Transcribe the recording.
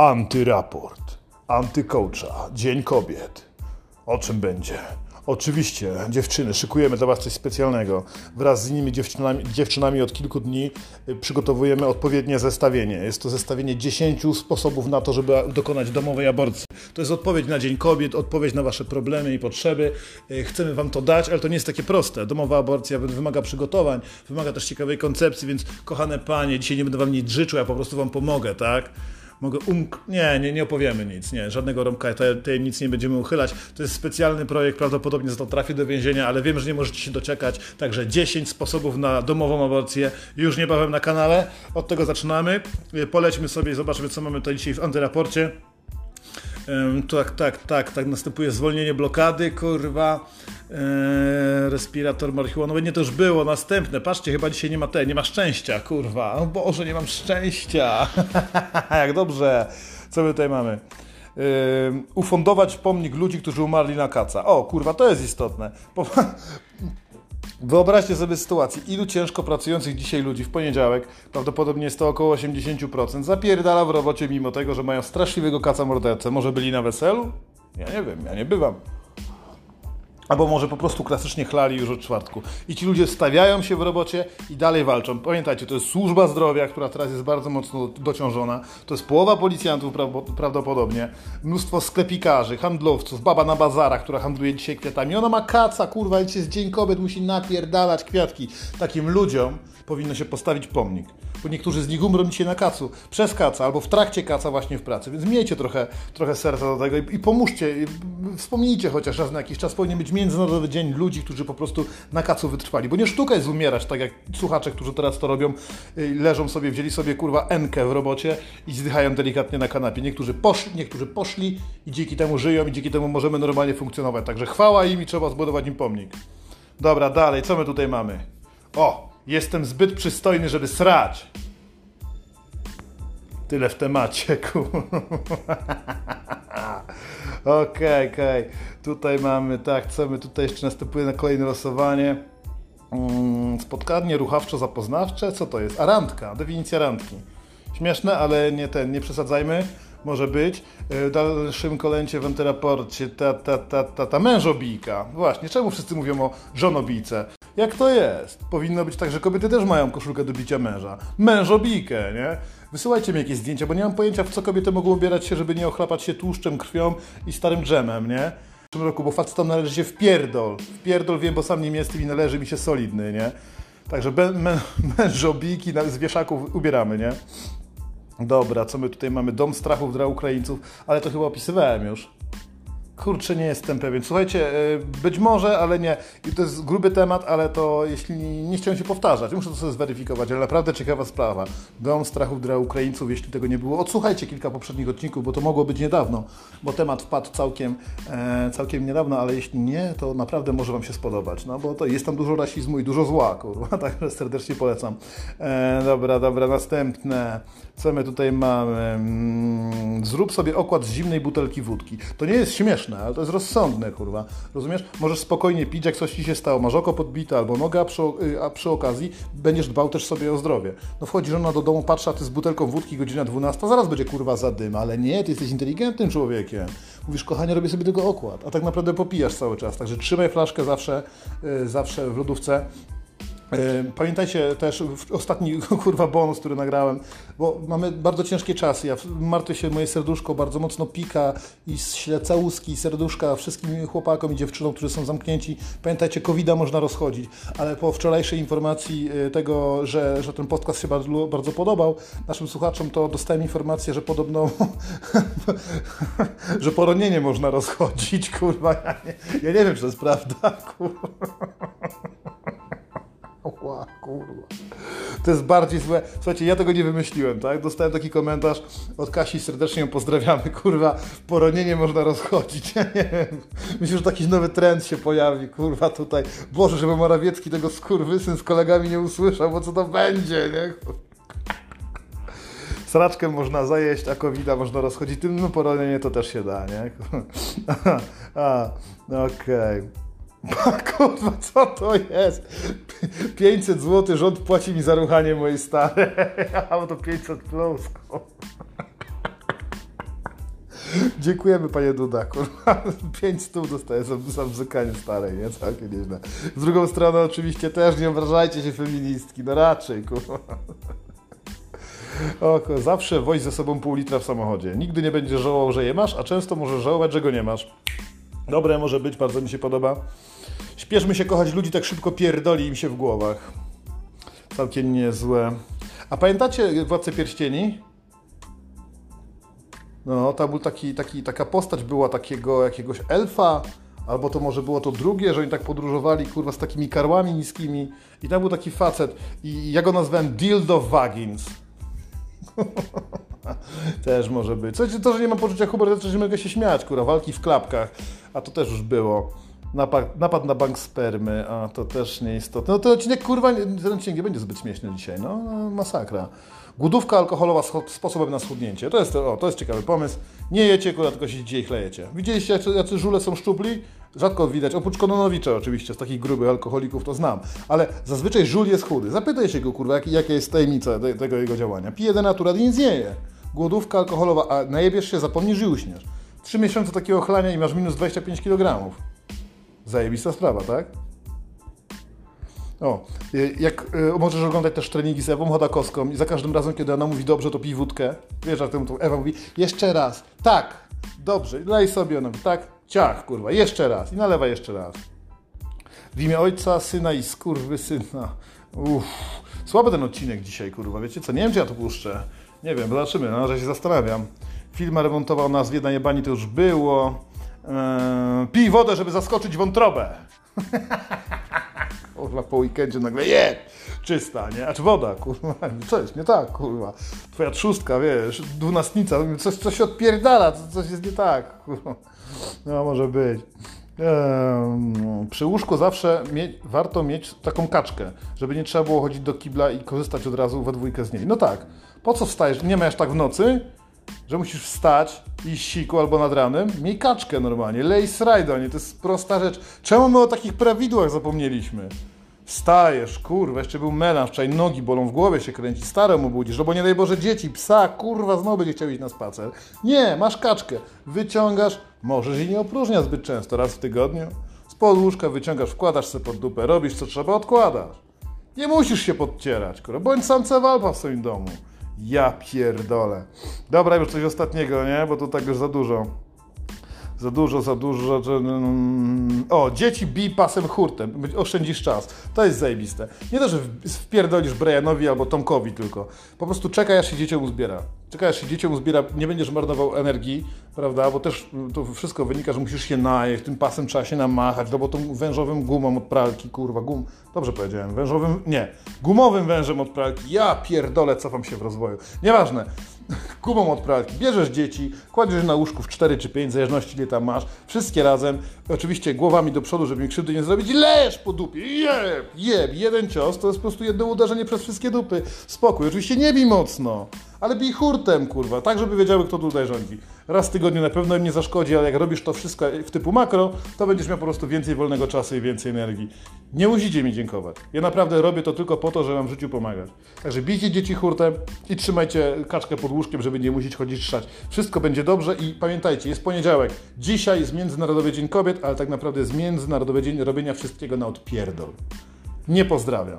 Antyraport, antykołcza, Dzień Kobiet. O czym będzie? Oczywiście, dziewczyny, szykujemy dla Was coś specjalnego. Wraz z innymi dziewczynami, dziewczynami od kilku dni y, przygotowujemy odpowiednie zestawienie. Jest to zestawienie 10 sposobów na to, żeby dokonać domowej aborcji. To jest odpowiedź na Dzień Kobiet, odpowiedź na Wasze problemy i potrzeby. Y, Chcemy Wam to dać, ale to nie jest takie proste. Domowa aborcja wymaga przygotowań, wymaga też ciekawej koncepcji, więc kochane panie, dzisiaj nie będę Wam nic życzył, ja po prostu Wam pomogę, tak? Mogę umk... Nie, nie, nie opowiemy nic, nie, żadnego rąbka tajemnic nie będziemy uchylać. To jest specjalny projekt, prawdopodobnie za to trafi do więzienia, ale wiem, że nie możecie się doczekać. Także 10 sposobów na domową aborcję już niebawem na kanale. Od tego zaczynamy. Polećmy sobie i zobaczmy, co mamy tutaj dzisiaj w antyraporcie. Tak, tak, tak, tak, następuje zwolnienie blokady, kurwa, respirator marihuanowy, nie to już było, następne, patrzcie, chyba dzisiaj nie ma te, nie ma szczęścia, kurwa, o Boże, nie mam szczęścia, jak dobrze, co my tutaj mamy? Ufundować pomnik ludzi, którzy umarli na kaca. O, kurwa, to jest istotne. Wyobraźcie sobie sytuację, ilu ciężko pracujących dzisiaj ludzi w poniedziałek, prawdopodobnie jest to około 80%, zapierdala w robocie mimo tego, że mają straszliwego kaca mordercę. Może byli na weselu? Ja nie wiem, ja nie bywam. Albo może po prostu klasycznie chlali już od czwartku. I ci ludzie stawiają się w robocie i dalej walczą. Pamiętajcie, to jest służba zdrowia, która teraz jest bardzo mocno dociążona. To jest połowa policjantów prawdopodobnie. Mnóstwo sklepikarzy, handlowców, baba na bazarach, która handluje dzisiaj kwiatami. Ona ma kaca, kurwa, dzisiaj jest Dzień Kobiet, musi napierdalać kwiatki. Takim ludziom powinno się postawić pomnik. Bo niektórzy z nich umrą dzisiaj na kacu, przez kaca, albo w trakcie kaca właśnie w pracy. Więc miejcie trochę, trochę serca do tego i, i pomóżcie. I wspomnijcie chociaż raz na jakiś czas. Powinien być Międzynarodowy Dzień ludzi, którzy po prostu na kacu wytrwali. Bo nie sztuka jest umierać, tak jak słuchacze, którzy teraz to robią, leżą sobie, wzięli sobie kurwa enkę w robocie i zdychają delikatnie na kanapie. Niektórzy poszli, niektórzy poszli i dzięki temu żyją i dzięki temu możemy normalnie funkcjonować. Także chwała im i trzeba zbudować im pomnik. Dobra, dalej, co my tutaj mamy? O, jestem zbyt przystojny, żeby srać. Tyle w temacie. Okej, okej. Okay, okay. Tutaj mamy, tak, co my tutaj jeszcze następuje na kolejne losowanie. Mm, spotkanie ruchawczo-zapoznawcze, co to jest? A randka, definicja randki. Śmieszne, ale nie ten, nie przesadzajmy. Może być. W dalszym kolęcie w antyraporcie ta, ta, ta, ta, ta mężobijka. Właśnie, czemu wszyscy mówią o żonobijce? Jak to jest? Powinno być tak, że kobiety też mają koszulkę do bicia męża. Mężobikę, nie? Wysyłajcie mi jakieś zdjęcia, bo nie mam pojęcia, w co kobiety mogą ubierać się, żeby nie ochlapać się tłuszczem, krwią i starym dżemem, nie? W tym roku, bo facetom należy się w pierdol. W pierdol wiem, bo sam nim jestem i należy mi się solidny, nie? Także mę mężobiki z wieszaków ubieramy, nie? Dobra, co my tutaj mamy? Dom strachów dla Ukraińców, ale to chyba opisywałem już. Kurczę, nie jestem pewien. Słuchajcie, być może, ale nie. I to jest gruby temat, ale to jeśli nie chciałem się powtarzać, muszę to sobie zweryfikować, ale naprawdę ciekawa sprawa. Dom strachów dla Ukraińców, jeśli tego nie było. Odsłuchajcie kilka poprzednich odcinków, bo to mogło być niedawno, bo temat wpadł całkiem, e, całkiem niedawno, ale jeśli nie, to naprawdę może Wam się spodobać, no bo to jest tam dużo rasizmu i dużo zła, kurwa, także serdecznie polecam. E, dobra, dobra, następne. Co my tutaj mamy? Mm, zrób sobie okład z zimnej butelki wódki. To nie jest śmieszne, ale to jest rozsądne, kurwa. Rozumiesz? Możesz spokojnie pić, jak coś ci się stało, masz oko podbite albo noga, a przy, a przy okazji będziesz dbał też sobie o zdrowie. No wchodzi żona do domu, patrzy, a ty z butelką wódki, godzina 12, zaraz będzie kurwa za dym, ale nie, ty jesteś inteligentnym człowiekiem. Mówisz, kochanie, robię sobie tego okład, a tak naprawdę popijasz cały czas. Także trzymaj flaszkę zawsze, yy, zawsze w lodówce. Pamiętajcie też ostatni kurwa bonus, który nagrałem, bo mamy bardzo ciężkie czasy. Ja martwię się, moje serduszko bardzo mocno pika i całuski serduszka wszystkim chłopakom i dziewczynom, którzy są zamknięci. Pamiętajcie, covid można rozchodzić, ale po wczorajszej informacji tego, że, że ten podcast się bardzo, bardzo podobał naszym słuchaczom, to dostałem informację, że podobno że poronienie można rozchodzić, kurwa. Ja nie, ja nie wiem, czy to jest prawda, kurwa. Kurwa. To jest bardziej złe. Słuchajcie, ja tego nie wymyśliłem, tak? Dostałem taki komentarz od Kasi, serdecznie ją pozdrawiamy, kurwa, poronienie można rozchodzić. Ja nie wiem. Myślę, że taki nowy trend się pojawi, kurwa, tutaj. Boże, żeby Morawiecki tego skurwysyn z kolegami nie usłyszał, bo co to będzie, nie? Sraczkę można zajeść, a covid można rozchodzić. Tym no, poronienie to też się da, nie? okej. Okay. Kurwa, co to jest? 500 zł rząd płaci mi za ruchanie mojej starej. A to 500 plus. Dziękujemy panie Duda, kurwa. Pięć stów dostaję za, za bzykanie starej, nie? Całkiem nieźle. Z drugą strony oczywiście też nie obrażajcie się feministki, no raczej, kurwa. O, kurwa, zawsze woź ze sobą pół litra w samochodzie. Nigdy nie będziesz żałował, że je masz, a często możesz żałować, że go nie masz. Dobre może być, bardzo mi się podoba. Śpieszmy się kochać ludzi, tak szybko pierdoli im się w głowach. Całkiem niezłe. A pamiętacie Władcę Pierścieni? No, tam był taki, taki, taka postać była takiego jakiegoś elfa, albo to może było to drugie, że oni tak podróżowali, kurwa, z takimi karłami niskimi. I tam był taki facet i ja go nazwałem Dildo Vagins. też może być. Co, to, że nie mam poczucia humoru, to że nie mogę się śmiać, kurwa, walki w klapkach, a to też już było. Napad, napad na bank spermy, a to też nieistotne. No ten odcinek, kurwa, ten odcinek nie będzie zbyt śmieszny dzisiaj, no, no masakra. Głodówka alkoholowa sposobem na schudnięcie. To jest, o, to jest ciekawy pomysł. Nie jecie, kurwa, tylko siedzicie i chlejecie. Widzieliście, jacy, jacy żule są szczupli? Rzadko widać, oprócz Kononowicza oczywiście, z takich grubych alkoholików to znam, ale zazwyczaj żul jest chudy. Zapytaj się go, kurwa, jak, jaka jest tajemnica tego jego działania. Pije denaturat i nic nie je. Głodówka alkoholowa, a najebiesz się, zapomnisz i uśniesz. Trzy miesiące takiego chlania i masz minus 25 kg. Zajebista sprawa, tak? O, y, jak y, możesz oglądać też treningi z Ewą Chodakowską i za każdym razem, kiedy ona mówi dobrze, to pij wódkę. Wiesz, tym to Ewa mówi jeszcze raz, tak, dobrze, daj sobie, ona mówi, tak, ciach, kurwa, jeszcze raz i nalewa jeszcze raz. W imię Ojca, Syna i Skurwy Syna. Uff, słaby ten odcinek dzisiaj, kurwa, wiecie co, nie wiem, czy ja to puszczę. Nie wiem, zobaczymy, no, że się zastanawiam. Filma remontował nazwie na jebani, to już było. Eee, pij wodę, żeby zaskoczyć wątrobę. kurwa, po weekendzie nagle je, czysta, nie? A czy woda, kurwa, co jest nie tak, kurwa. Twoja trzustka, wiesz, dwunastnica, coś, coś odpierdala, coś jest nie tak, kurwa. No, może być. Przy łóżku zawsze mie warto mieć taką kaczkę, żeby nie trzeba było chodzić do kibla i korzystać od razu we dwójkę z niej. No tak, po co wstajesz? Nie masz tak w nocy, że musisz wstać i siku albo nad ranem? Miej kaczkę normalnie, lej srajda, nie? To jest prosta rzecz. Czemu my o takich prawidłach zapomnieliśmy? Wstajesz, kurwa, jeszcze był melanż, wczoraj nogi bolą, w głowie się kręci, staremu budzisz, no bo nie daj Boże dzieci, psa, kurwa, znowu będzie chciał iść na spacer. Nie, masz kaczkę, wyciągasz, możesz jej nie opróżniać zbyt często, raz w tygodniu. Z podłóżka wyciągasz, wkładasz sobie pod dupę, robisz co trzeba, odkładasz. Nie musisz się podcierać, kurwa, bądź samce walpa w swoim domu. Ja pierdolę. Dobra, już coś ostatniego, nie? Bo to tak już za dużo. Za dużo, za dużo. Że... Mm, o, dzieci bij pasem hurtem. Oszczędzisz czas. To jest zajebiste. Nie to, że wpierdolisz Brianowi albo Tomkowi tylko. Po prostu czekaj, aż się dzieciom uzbiera. Czekaj, się dzieciom uzbiera. Nie będziesz marnował energii, prawda? Bo też to wszystko wynika, że musisz się najeść. Tym pasem trzeba się namachać. No bo tą wężowym gumą od pralki, kurwa, gum. Dobrze powiedziałem. Wężowym, nie. Gumowym wężem od pralki. Ja pierdolę, cofam się w rozwoju. Nieważne. Gumą od pralki. Bierzesz dzieci, kładziesz na łóżku w 4 czy 5, w zależności ile tam masz. Wszystkie razem. Oczywiście głowami do przodu, żeby mi krzywdy nie zrobić. Leż po dupie. Jeb, jeb. Jeden cios to jest po prostu jedno uderzenie przez wszystkie dupy. Spokój. Oczywiście nie bij mocno ale bij hurtem, kurwa, tak, żeby wiedziały, kto tutaj rządzi. Raz w tygodniu na pewno im nie zaszkodzi, ale jak robisz to wszystko w typu makro, to będziesz miał po prostu więcej wolnego czasu i więcej energii. Nie musicie mi dziękować. Ja naprawdę robię to tylko po to, żeby wam w życiu pomagać. Także bijcie dzieci hurtem i trzymajcie kaczkę pod łóżkiem, żeby nie musieć chodzić trzać. Wszystko będzie dobrze i pamiętajcie, jest poniedziałek. Dzisiaj jest Międzynarodowy Dzień Kobiet, ale tak naprawdę jest Międzynarodowy Dzień robienia wszystkiego na odpierdol. Nie pozdrawiam.